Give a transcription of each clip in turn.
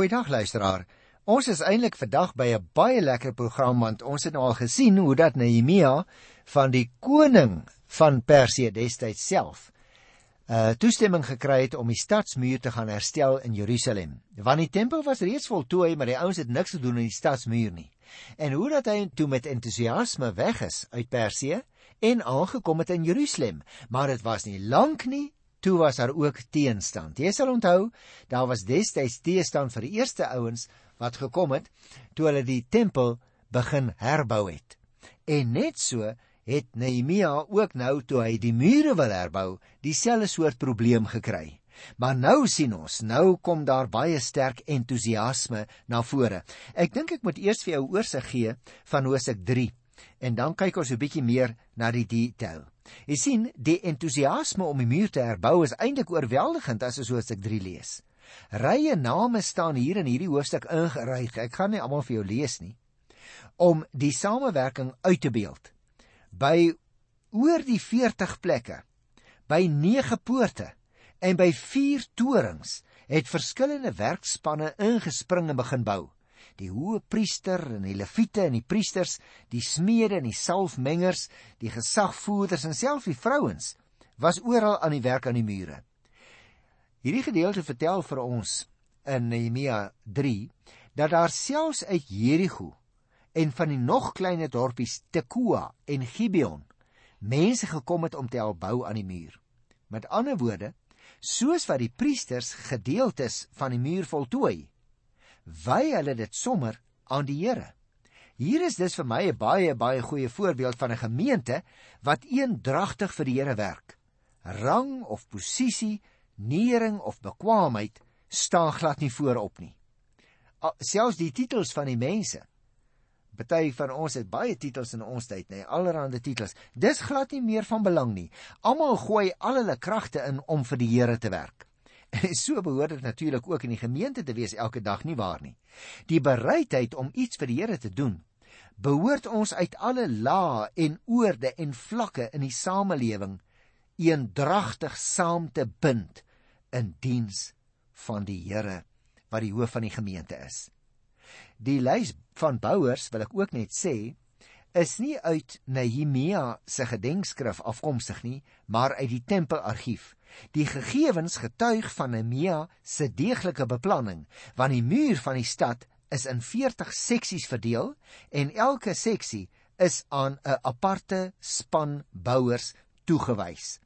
Goeiedag luisteraar. Ons is eintlik vandag by 'n baie lekker program want ons het nou al gesien hoe dat Nehemia van die koning van Persië destyds self uh toestemming gekry het om die stadsmuur te gaan herstel in Jerusalem. Want die tempel was reeds voltooi, maar die ouens het niks gedoen aan die stadsmuur nie. En hoe dat hy toe met entoesiasme weg is uit Persië en aangekom het in Jerusalem, maar dit was nie lank nie toe was daar ook teenstand. Jy sal onthou, daar was destyds teenstand vir die eerste ouens wat gekom het toe hulle die tempel begin herbou het. En net so het Nehemia ook nou toe hy die mure wil herbou, dieselfde soort probleem gekry. Maar nou sien ons, nou kom daar baie sterk entoesiasme na vore. Ek dink ek moet eers vir jou oorsig gee van Hosea 3 en dan kyk ons 'n bietjie meer na die detail. Jy sien, die entoesiasme om die muur te herbou is eintlik oorweldigend as ons hoofstuk 3 lees. Rye name staan hier in hierdie hoofstuk ingeryg. Ek gaan nie almal vir jou lees nie. Om die samewerking uit te beeld. By oor die 40 plekke, by 9 poorte en by 4 torings het verskillende werkspanne ingespring en begin bou die hoë priester en die leviete en die priesters, die smede en die salfmengers, die gesagvoerders en selfs die vrouens was oral aan die werk aan die mure. Hierdie gedeelte vertel vir ons in Nehemia 3 dat daar selfs uit Jerigo en van die nog kleiner dorpies Tekoa en Gibeon mense gekom het om te help bou aan die muur. Met ander woorde, soos wat die priesters gedeeltes van die muur voltooi, wy hulle dit sommer aan die Here. Hier is dus vir my 'n baie baie goeie voorbeeld van 'n gemeente wat eendragtig vir die Here werk. Rang of posisie, nering of bekwaamheid staan glad nie voorop nie. Selfs die titels van die mense. Party van ons het baie titels in ons tyd, nê, allerlei titels. Dis glad nie meer van belang nie. Almal gooi al hulle kragte in om vir die Here te werk. So behoort dit natuurlik ook in die gemeente te wees elke dag nie waar nie. Die bereidheid om iets vir die Here te doen behoort ons uit alle lae en oorde en vlakke in die samelewing eendragtig saam te bind in diens van die Here wat die hoof van die gemeente is. Die lys van bouers wil ek ook net sê is nie uit Nehemia se gedenkskrif afkomstig nie, maar uit die tempelargief. Die gegevens getuig van Nehemia se deeglike beplanning, want die muur van die stad is in 40 seksies verdeel en elke seksie is aan 'n aparte span bouers toegewys.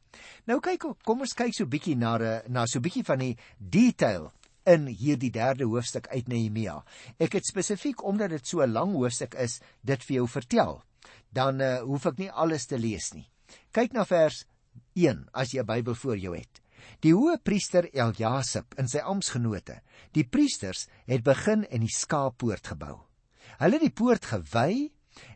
Nou kyk kom ons kyk so bietjie na na so bietjie van die detail in hierdie derde hoofstuk uit Nehemia. Ek het spesifiek omdat dit so 'n lang hoofstuk is, dit vir jou vertel. Dan uh, hoef ek nie alles te lees nie. Kyk na vers 1 as jy 'n Bybel voor jou het. Die hoë priester Eljasip en sy amptgenote, die priesters het begin in die skaappoort gebou. Hulle het die poort gewy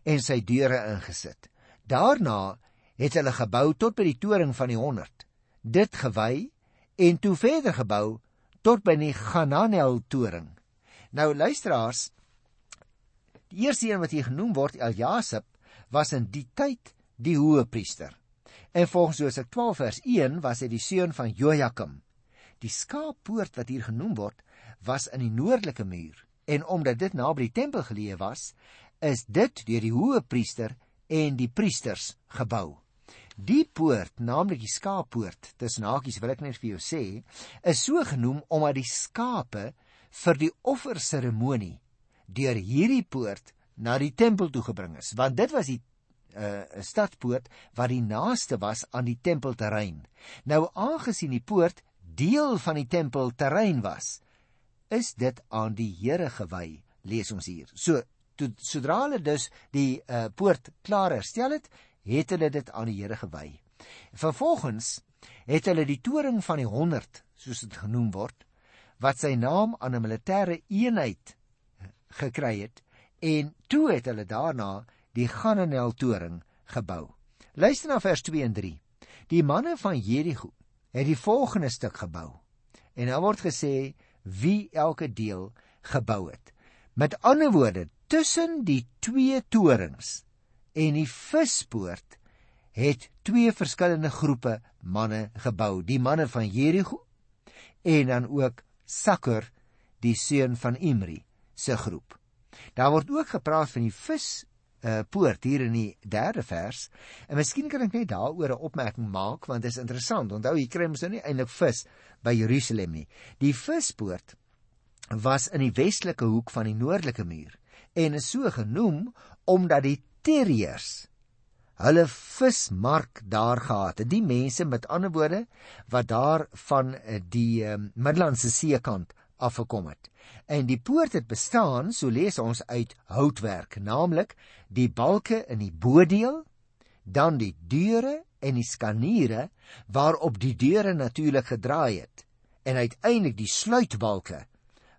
en sy deure ingesit. Daarna het hulle gebou tot by die toring van die 100. Dit gewy en toe verder gebou tot by die Hananel toring. Nou luisteraars, die eerste een wat hier genoem word Eljasip was in die tyd die hoë priester. En volgens Josef 12 vers 1 was hy die seun van Jojakim. Die skaappoort wat hier genoem word, was in die noordelike muur en omdat dit naby die tempel geleë was, is dit deur die hoë priester en die priesters gebou. Die poort, naamlik die skaappoort, tussen hakies wil ek net vir jou sê, is so genoem omdat die skape vir die offerseremonie deur hierdie poort na die tempel toe gebring is, want dit was die uh, stadpoort wat die naaste was aan die tempelterrein. Nou aangesien die poort deel van die tempelterrein was, is dit aan die Here gewy, lees ons hier. So to, sodra hulle dus die uh, poort klaar herstel het, het hulle dit aan die Here gewy. Vervolgens het hulle die toring van die 100, soos dit genoem word, wat sy naam aan 'n militêre eenheid gekry het, en toe het hulle daarna die Gananel toring gebou. Luister na vers 2 en 3. Die manne van Jerigo het die volgende stuk gebou. En daar word gesê wie elke deel gebou het. Met ander woorde, tussen die twee torings en die vispoort het twee verskillende groepe manne gebou. Die manne van Jerigo en dan ook Sakker die seun van Imri se groep. Daar word ook gepraat van die vis uh, poort hier in die 3de vers. En miskien kan ek net daaroor 'n opmerking maak want dit is interessant. Onthou hier kry ons nou nie eintlik vis by Jerusalem nie. Die vispoort was in die westelike hoek van die noordelike muur en is so genoem omdat die terriers hulle vismark daar gehad het. Die mense met ander woorde wat daar van die um, Middellandse See kant afgekom het. En die poort het bestaan, so lees ons uit houtwerk, naamlik die balke in die bodeel, dan die deure en die skaniere waarop die deure natuurlik gedraai het en uiteindelik die sluitbalke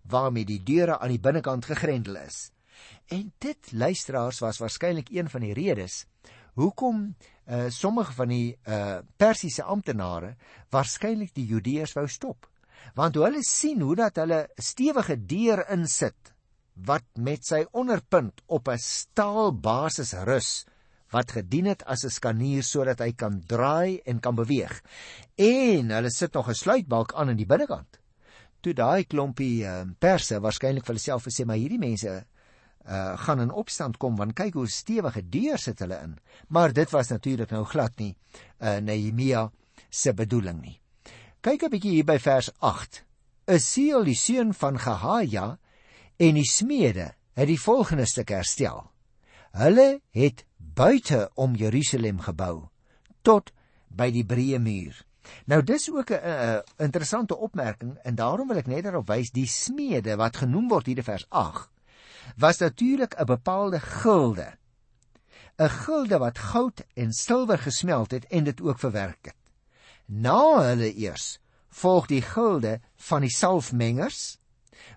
waarmee die deure aan die binnekant gegrendel is. En dit luisteraars was waarskynlik een van die redes hoekom uh, sommige van die uh, Persiese amptenare waarskynlik die Judeërs wou stop. Want hoe hulle sien hoe dat hulle stewige deur insit wat met sy onderpunt op 'n staalbasis rus wat gedien het as 'n skanier sodat hy kan draai en kan beweeg. En hulle sit nog 'n sluitbalk aan in die binnekant. Toe daai klompie uh, perse waarskynlik vir hulle self gesê maar hierdie mense uh, gaan in opstand kom want kyk hoe stewige deur sit hulle in. Maar dit was natuurlik nou glad nie uh, Nehemia se bedoeling nie. Kyk 'n bietjie hier by vers 8. Esiel die seun van Gehaja en die smede het die volgende stuk herstel. Hulle het buite om Jerusalem gebou tot by die breë muur. Nou dis ook 'n interessante opmerking en daarom wil ek net daarop wys die smede wat genoem word hier in vers was natuurlik 'n bepaalde gilde. 'n Gilde wat goud en silwer gesmelt het en dit ook verwerk het. Na hulle eers volg die gilde van die salfmengers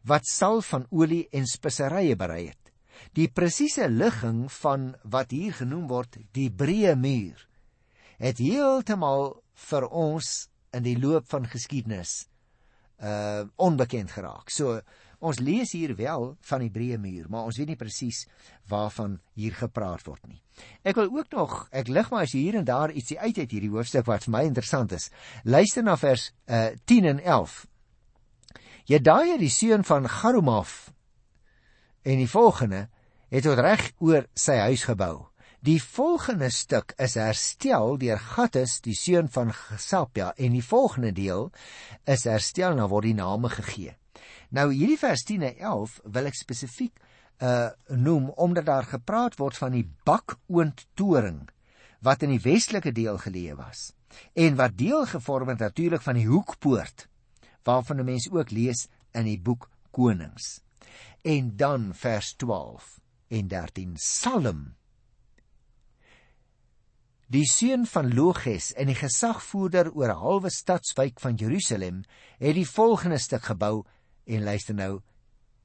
wat salf van olie en speserye berei het. Die presiese ligging van wat hier genoem word die breë muur het heeltemal vir ons in die loop van geskiedenis uh onbekend geraak. So Ons lees hier wel van die breë muur, maar ons weet nie presies waarvan hier gepraat word nie. Ek wil ook nog, ek lig maar as hier en daar ietsie uit uit hierdie hoofstuk wat vir my interessant is. Luister na vers uh, 10 en 11. Jedaia die seun van Garumaf en die volgende het tot reg oor sy huis gebou. Die volgende stuk is herstel deur Gattus die seun van Gesapja en die volgende deel is herstel na word die name gegee. Nou hierdie vers 10 en 11 wil ek spesifiek uh noem omdat daar gepraat word van die bakoondtoring wat in die westelike deel geleë was en wat deel gevorm het natuurlik van die hoekpoort waarvan 'n mens ook lees in die boek Konings. En dan vers 12 en 13 Psalm Die seun van Loges en die gesagvoerder oor halwe stadswyk van Jerusalem het die volgende stuk gebou en luister nou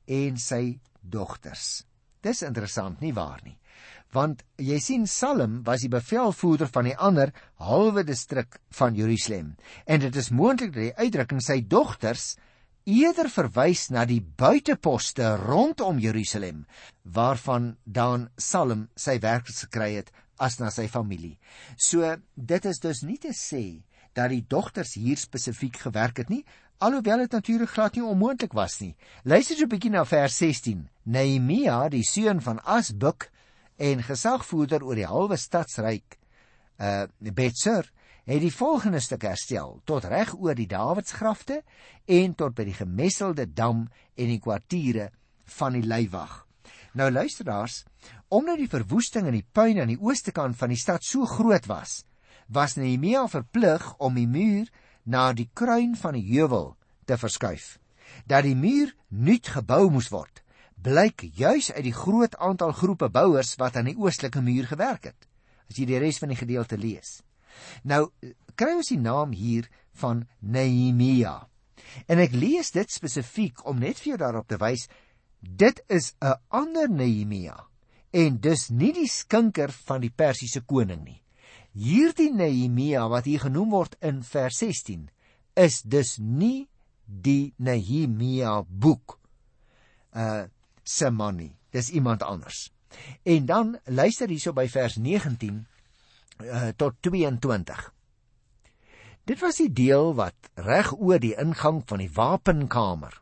en sy dogters. Dis interessant nie waar nie. Want jy sien Salem was die bevelvoerder van die ander halwe distrik van Jerusalem en dit is moontlik dat die uitdrukking sy dogters eerder verwys na die buiteposte rondom Jerusalem waarvan dan Salem sy werk gekry het as na sy familie. So dit is dus nie te sê dat die dogters hier spesifiek gewerk het nie, alhoewel dit natuurlik glad nie onmoontlik was nie. Luister so 'n bietjie na vers 16. Nehemia, die seun van Asbuk en gesagvoerder oor die halwe stadsryk, uh Betser, het die volgende stuk herstel tot reg oor die Dawidsgrafte en tot by die gemesselde dam en die kwartiere van die leiwag. Nou luisteraars, omdat die verwoesting in die puin aan die ooste kant van die stad so groot was, was Nehemia verplig om die muur na die kruin van die heuwel te verskuif. Dat die muur nuut gebou moes word, blyk juis uit die groot aantal groepe bouers wat aan die oostelike muur gewerk het. As jy die res van die gedeelte lees. Nou kry ons die naam hier van Nehemia. En ek lees dit spesifiek om net vir jou daarop te wys dit is 'n ander Nehemia en dus nie die skinker van die Persiese koning nie. Hierdie Nehemia wat hier genoem word in vers 16 is dus nie die Nehemia boek uh se man nie. Dis iemand anders. En dan luister hierso by vers 19 uh tot 22. Dit was die deel wat reg oor die ingang van die wapenkamer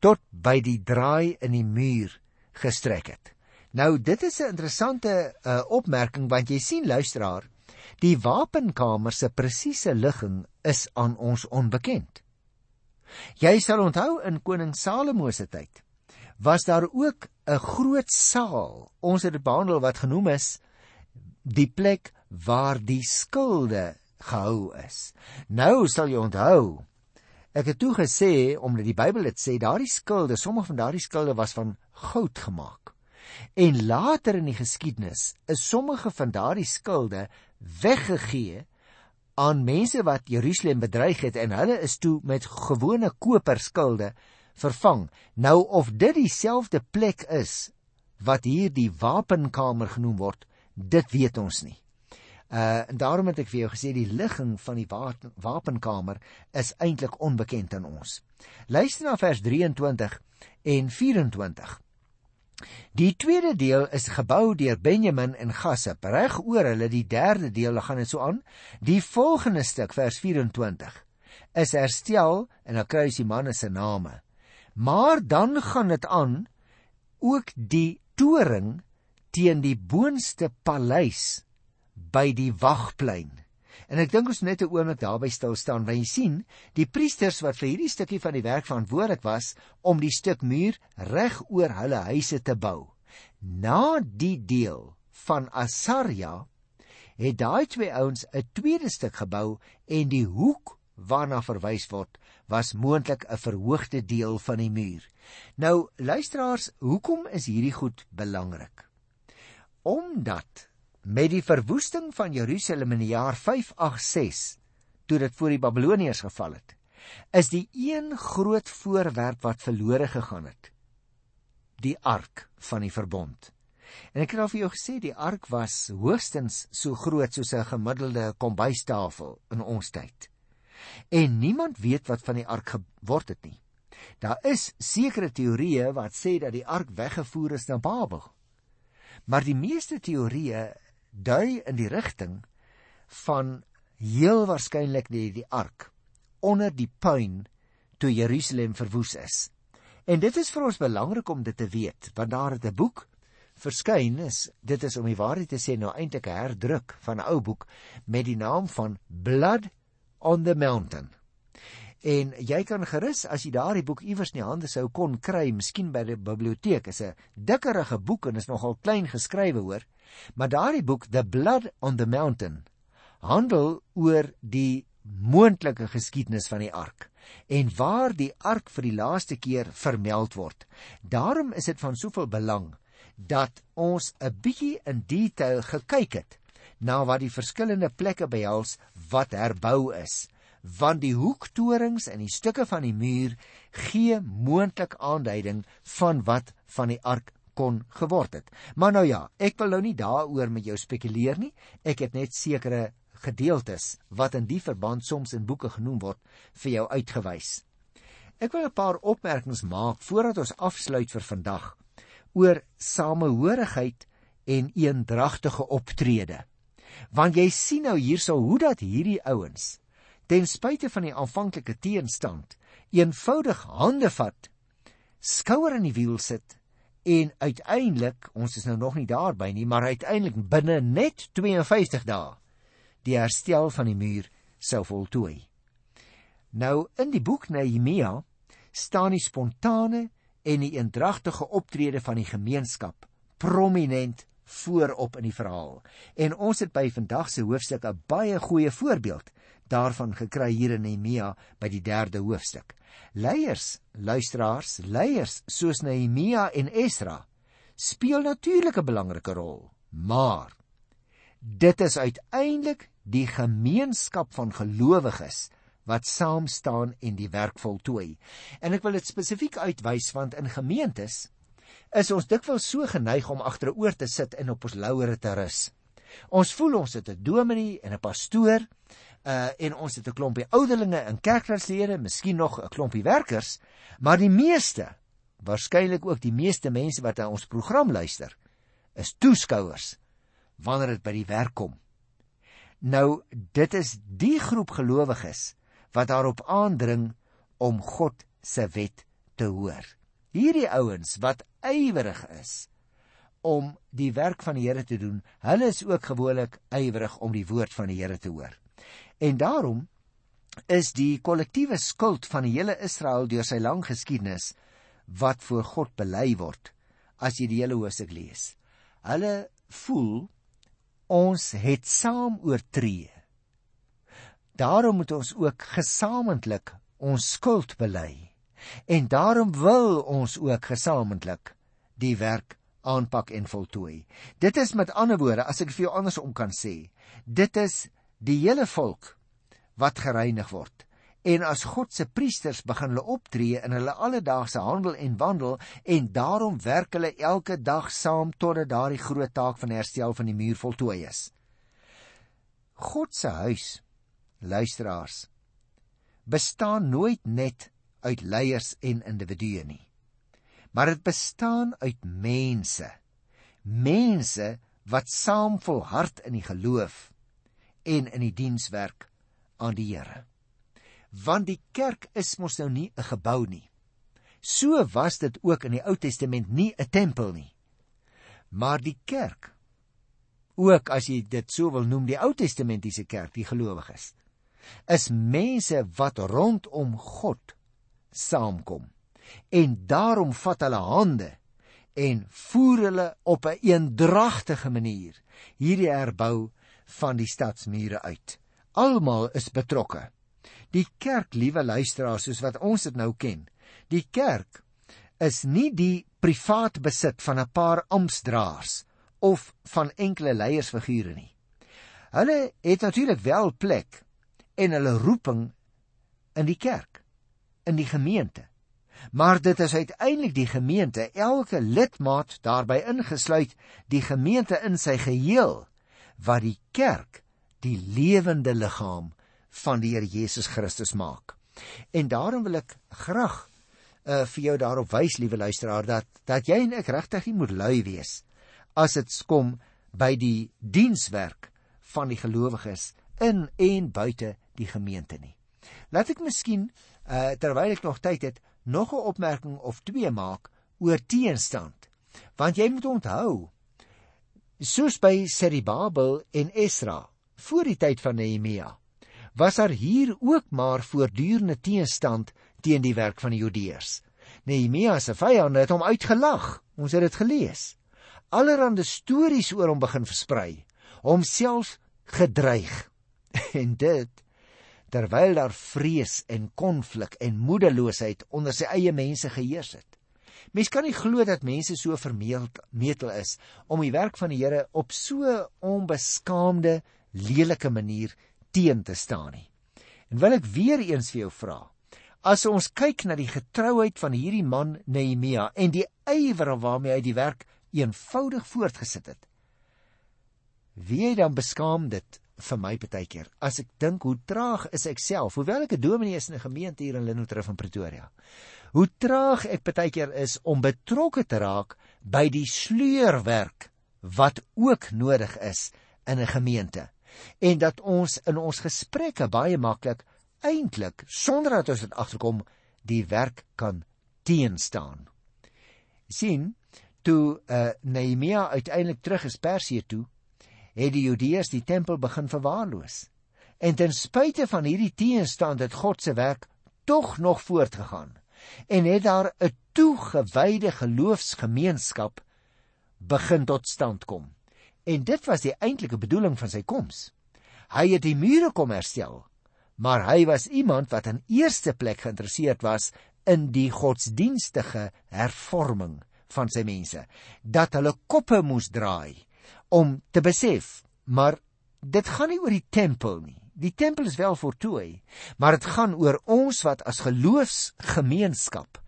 tot by die draai in die muur gestrek het. Nou dit is 'n interessante uh, opmerking want jy sien luisteraar, die wapenkamer se presiese ligging is aan ons onbekend. Jy sal onthou in koning Salomo se tyd was daar ook 'n groot saal. Ons het dit behandel wat genoem is die plek waar die skilde gehou is. Nou sal jy onthou Ek het toe gesê omdat die Bybel dit sê, daardie skilde, sommige van daardie skilde was van goud gemaak. En later in die geskiedenis is sommige van daardie skilde weggegee aan mense wat Jerusalem bedreig het en hulle is toe met gewone koperskilde vervang. Nou of dit dieselfde plek is wat hier die wapenkamer genoem word, dit weet ons nie. Uh en daarom het ek vir jou gesê die ligging van die wapenkamer is eintlik onbekend aan ons. Luister na vers 23 en 24. Die tweede deel is gebou deur Benjamin en Gassep. Reg oor hulle die derde deel gaan dit so aan. Die volgende stuk vers 24 is herstel en dan kry jy die manne se name. Maar dan gaan dit aan ook die toring teen die boonste paleis by die wagplein. En ek dink ons net 'n oomblik daarby stil staan, want jy sien, die priesters wat vir hierdie stukkie van die werk verantwoordelik was om die stuk muur reg oor hulle huise te bou. Na die deel van Asaria het daai twee ouens 'n tweede stuk gebou en die hoek waarna verwys word was moontlik 'n verhoogde deel van die muur. Nou luisteraars, hoekom is hierdie goed belangrik? Omdat met die verwoesting van Jerusalem in die jaar 586 toe dit voor die Babiloniërs geval het is die een groot voorwerp wat verlore gegaan het. Die ark van die verbond. En ek het al vir jou gesê die ark was hoogstens so groot soos 'n gemiddelde kombuistafel in ons tyd. En niemand weet wat van die ark geword het nie. Daar is sekere teorieë wat sê dat die ark weggevoer is na Babel. Maar die meeste teorieë dui in die rigting van heel waarskynlik die die ark onder die puin toe Jerusalem verwoes is. En dit is vir ons belangrik om dit te weet, want daar het 'n boek verskyn is, dit is om die waarheid te sê nou eintlik 'n herdruk van 'n ou boek met die naam van Blood on the Mountain. En jy kan gerus as jy daardie boek iewers in die hande sou kon kry, miskien by die biblioteek, is 'n dikkerige boek en is nogal klein geskrywe hoor. Maar daardie boek The Blood on the Mountain handel oor die moontlike geskiedenis van die ark en waar die ark vir die laaste keer vermeld word. Daarom is dit van soveel belang dat ons 'n bietjie in detail gekyk het na wat die verskillende plekke behels wat herbou is want die hoektorings en die stukke van die muur gee moontlik aanduiding van wat van die ark kon geword het. Maar nou ja, ek wil nou nie daaroor met jou spekuleer nie. Ek het net sekere gedeeltes wat in die verband soms in boeke genoem word vir jou uitgewys. Ek wil 'n paar opmerkings maak voordat ons afsluit vir vandag oor samehorigheid en eendragtige optrede. Want jy sien nou hierso hoe dat hierdie ouens ten spyte van die aanvanklike teenstand eenvoudig hande vat, skouer in die wiel sit en uiteindelik, ons is nou nog nie daarby nie, maar uiteindelik binne net 52 dae die herstel van die muur sou voltooi. Nou in die boek Nehemia staan die spontane en die eendragtige optrede van die gemeenskap prominent voorop in die verhaal. En ons het by vandag se hoofstuk 'n baie goeie voorbeeld daarvan gekry hier in Nehemia by die 3de hoofstuk. Leiers, luisteraars, leiers soos Nehemia en Esra speel natuurlik 'n belangrike rol, maar dit is uiteindelik die gemeenskap van gelowiges wat saam staan en die werk voltooi. En ek wil dit spesifiek uitwys want in gemeentes is ons dikwels so geneig om agteroor te sit en op ons lauere te rus. Ons voel ons het 'n dominee en 'n pastoor uh en ons het 'n klompie ouderlinge en kerkraadslede, miskien nog 'n klompie werkers, maar die meeste, waarskynlik ook die meeste mense wat na ons program luister, is toeskouers wanneer dit by die werk kom. Nou dit is die groep gelowiges wat daarop aandring om God se wet te hoor. Hierdie ouens wat ywerig is om die werk van die Here te doen, hulle is ook gewoonlik ywerig om die woord van die Here te hoor. En daarom is die kollektiewe skuld van die hele Israel deur sy lang geskiedenis wat voor God bely word as jy die hele hoofstuk lees. Hulle voel ons het saam oortree. Daarom moet ons ook gesamentlik ons skuld bely. En daarom wil ons ook gesamentlik die werk aanpak en voltooi. Dit is met ander woorde, as ek vir jou andersom kan sê, dit is die hele volk wat gereinig word. En as God se priesters begin hulle optree in hulle alledaagse handel en wandel en daarom werk hulle elke dag saam totdat daardie groot taak van herstel van die muur voltooi is. God se huis, luisteraars, bestaan nooit net uit leiers en individue nie maar dit bestaan uit mense. Mense wat saam volhard in die geloof en in die dienswerk aan die Here. Want die kerk is mos nou nie 'n gebou nie. So was dit ook in die Ou Testament nie 'n tempel nie. Maar die kerk ook as jy dit so wil noem die Ou Testamentiese kerk, die gelowiges, is mense wat rondom God saamkom en daarom vat hulle hande en voer hulle op 'n een eendragtige manier hierdie herbou van die stadsmure uit. Almal is betrokke. Die kerk, liewe luisteraars, soos wat ons dit nou ken, die kerk is nie die privaat besit van 'n paar amptdraers of van enkele leiersfigure nie. Hulle het natuurlik wel plek en hulle roeping in die kerk, in die gemeente maar dit is uiteindelik die gemeente, elke lidmaat daarbey ingesluit, die gemeente in sy geheel wat die kerk die lewende liggaam van die Here Jesus Christus maak. En daarom wil ek graag uh, vir jou daarop wys, liewe luisteraar, dat dat jy en ek regtig nie moet lui wees as dit kom by die dienswerk van die gelowiges in en buite die gemeente nie. Laat ek miskien uh, terwyl ek nog tyd het, nog 'n opmerking of twee maak oor teenstand. Want jy moet onthou, soos by Seribabel en Esra voor die tyd van Nehemia, was daar hier ook maar voortdurende teenstand teen die werk van die Judeërs. Nehemia se vyande het hom uitgelag. Ons het dit gelees. Allerhande stories oor hom begin versprei, homself gedreig. En dit terwyl daar vrees en konflik en moedeloosheid onder sy eie mense geheers het. Mens kan nie glo dat mense so vermetel is om die werk van die Here op so onbeskaamde, lelike manier teen te staan nie. En wil ek weer eens vir jou vra, as ons kyk na die getrouheid van hierdie man Nehemia en die ywer waarmee hy die werk eenvoudig voortgesit het, wie dan beskaam dit vir my baie keer as ek dink hoe traag is ek self hoewel ek 'n dominee is in 'n gemeente hier in Lenotre in Pretoria hoe traag ek baie keer is om betrokke te raak by die sleurwerk wat ook nodig is in 'n gemeente. En dat ons in ons gesprekke baie maklik eintlik sonder dat ons dit agterkom die werk kan teenstaan. Sien toe uh, Nehemia uiteindelik terug is Persië toe het die Judeërs die tempel begin verwaarloos. En ten spyte van hierdie teenstand het God se werk tog nog voortgegaan en het daar 'n toegewyde geloofsgemeenskap begin tot stand kom. En dit was die eintlike bedoeling van sy koms. Hy het die mure kom herstel, maar hy was iemand wat in eerste plek geïnteresseerd was in die godsdienstige hervorming van sy mense, dat hulle koppe moes draai om te besef, maar dit gaan nie oor die tempel nie. Die tempel is wel voltooi, maar dit gaan oor ons wat as geloofsgemeenskap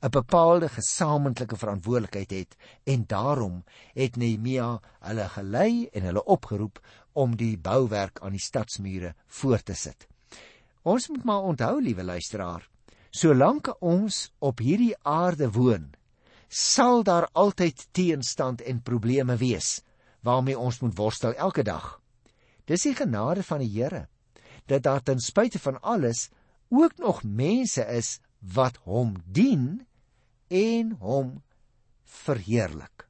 'n bepaalde gesamentlike verantwoordelikheid het en daarom het Nehemia hulle gelei en hulle opgeroep om die bouwerk aan die stadsmure voort te sit. Ons moet maar onthou, liewe luisteraar, solank ons op hierdie aarde woon, sal daar altyd teenstand en probleme wees waarmee ons moet worstel elke dag. Dis die genade van die Here dat daar ten spyte van alles ook nog mense is wat hom dien en hom verheerlik.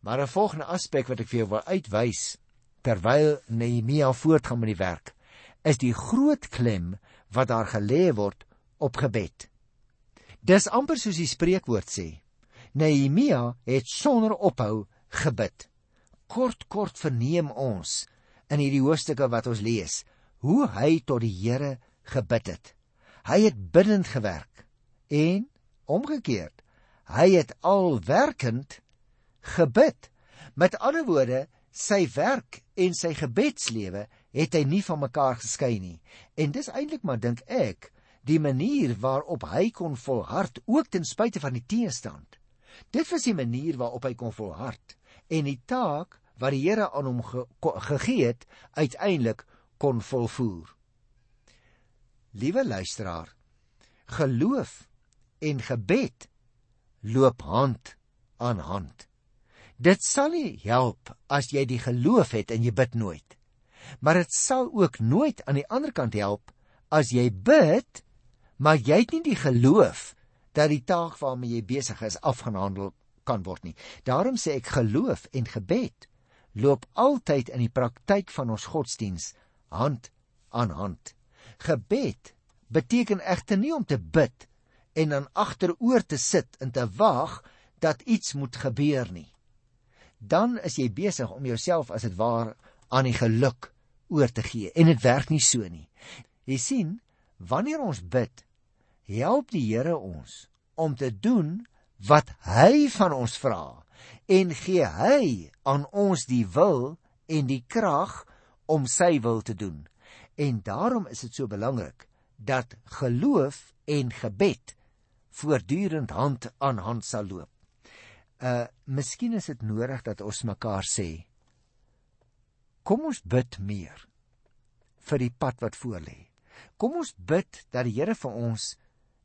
Maar 'n volgende aspek wat ek vir jou wil uitwys terwyl Nehemia voortgaan met die werk, is die groot klem wat daar gelê word op gebed. Dis amper soos die spreekwoord sê. Nehemia het sonder ophou gebid. Kort kort verneem ons in hierdie hoofstukke wat ons lees hoe hy tot die Here gebid het. Hy het bidend gewerk en omgekeerd. Hy het al werkend gebid. Met ander woorde, sy werk en sy gebedslewe het hy nie van mekaar geskei nie. En dis eintlik maar dink ek die manier waarop hy kon volhard ook ten spyte van die teestand. Dit was die manier waarop hy kon volhard en die taak wat die Here aan hom ge gegee het uiteindelik kon volvoer. Liewe luisteraar, geloof en gebed loop hand aan hand. Dit sal nie help as jy die geloof het en jy bid nooit. Maar dit sal ook nooit aan die ander kant help as jy bid, maar jy het nie die geloof dat die taak waarmee jy besig is afgehandel kan word nie. Daarom sê ek geloof en gebed loop altyd in die praktyk van ons godsdiens hand aan hand. Gebed beteken egter nie om te bid en dan agteroor te sit en te wag dat iets moet gebeur nie. Dan is jy besig om jouself as dit waar aan die geluk oor te gee en dit werk nie so nie. Jy sien, wanneer ons bid, help die Here ons om te doen wat hy van ons vra en gee hy aan ons die wil en die krag om sy wil te doen. En daarom is dit so belangrik dat geloof en gebed voortdurend hand aan hand sal loop. Uh miskien is dit nodig dat ons mekaar sê kom ons bid meer vir die pad wat voorlê. Kom ons bid dat die Here vir ons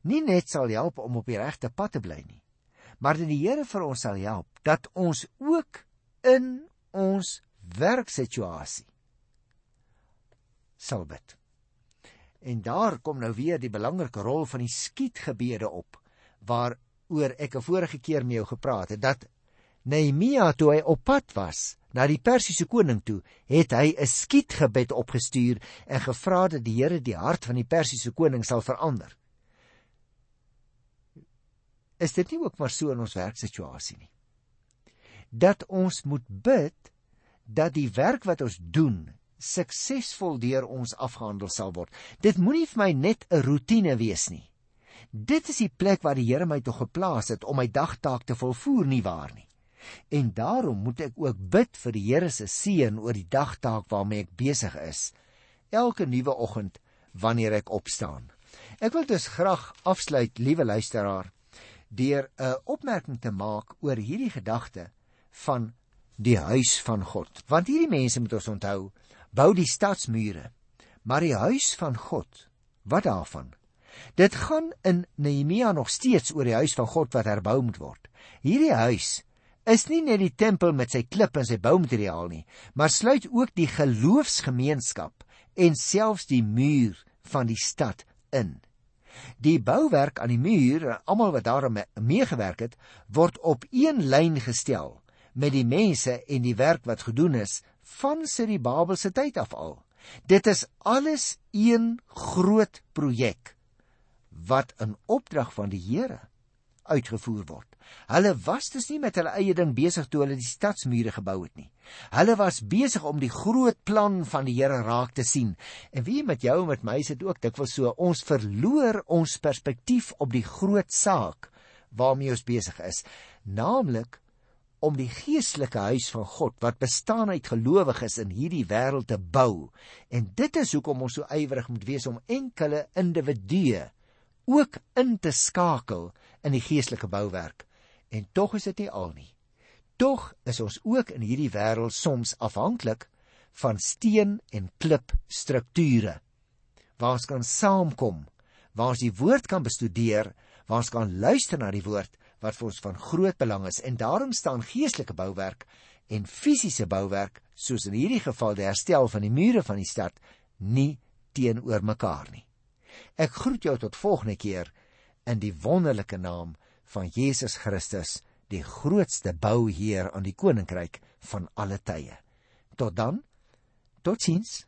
nie net sal help om op die regte pad te bly nie, maar dat die Here vir ons sal help dat ons ook in ons werksituasie sal bid. En daar kom nou weer die belangrike rol van die skietgebede op waaroor ek 'n vorige keer met jou gepraat het dat Nehemia toe hy op pad was na die Persiese koning toe, het hy 'n skietgebed opgestuur en gevra dat die Here die hart van die Persiese koning sal verander. Is dit nie ook maar so in ons werksituasie nie? Dat ons moet bid dat die werk wat ons doen suksesvol deur ons afgehandel sal word. Dit moenie vir my net 'n rotine wees nie. Dit is die plek waar die Here my toe geplaas het om my dagtaak te volvoer nie waar nie. En daarom moet ek ook bid vir die Here se seën oor die dagtaak waarmee ek besig is. Elke nuwe oggend wanneer ek opstaan. Ek wil dus graag afsluit, liewe luisteraar, deur 'n opmerking te maak oor hierdie gedagte van die huis van God. Want hierdie mense moet ons onthou, bou die stadsmure. Maar die huis van God, wat daarvan? Dit gaan in Nehemia nog steeds oor die huis van God wat herbou moet word. Hierdie huis is nie net die tempel met sy klip en sy boumateriaal nie, maar sluit ook die geloofsgemeenskap en selfs die muur van die stad in. Die bouwerk aan die muur, almal wat daarmee meegewerk het, word op een lyn gestel met die mense en die werk wat gedoen is van sit die Babelse tyd af al. Dit is alles een groot projek wat in opdrag van die Here uitgevoer word. Hulle was dus nie met hulle eie ding besig toe hulle die stadsmure gebou het nie. Hulle was besig om die groot plan van die Here raak te sien. En wie met jou en met my is dit ook dikwels so, ons verloor ons perspektief op die groot saak waarmee ons besig is, naamlik om die geestelike huis van God wat bestaan uit gelowiges in hierdie wêreld te bou. En dit is hoekom ons so ywerig moet wees om enkele individue ook in te skakel in die geestelike bouwerk. En tog is dit nie al nie. Tog is ons ook in hierdie wêreld soms afhanklik van steen en klip strukture waar ons kan saamkom, waar ons die woord kan bestudeer, waar ons kan luister na die woord wat vir ons van groot belang is en daarom staan geestelike bouwerk en fisiese bouwerk soos in hierdie geval die herstel van die mure van die stad nie teenoor mekaar nie. Ek groet jou tot volgende keer in die wonderlike naam van Jesus Christus, die grootste bouheer aan die koninkryk van alle tye. Tot dan. Totsiens.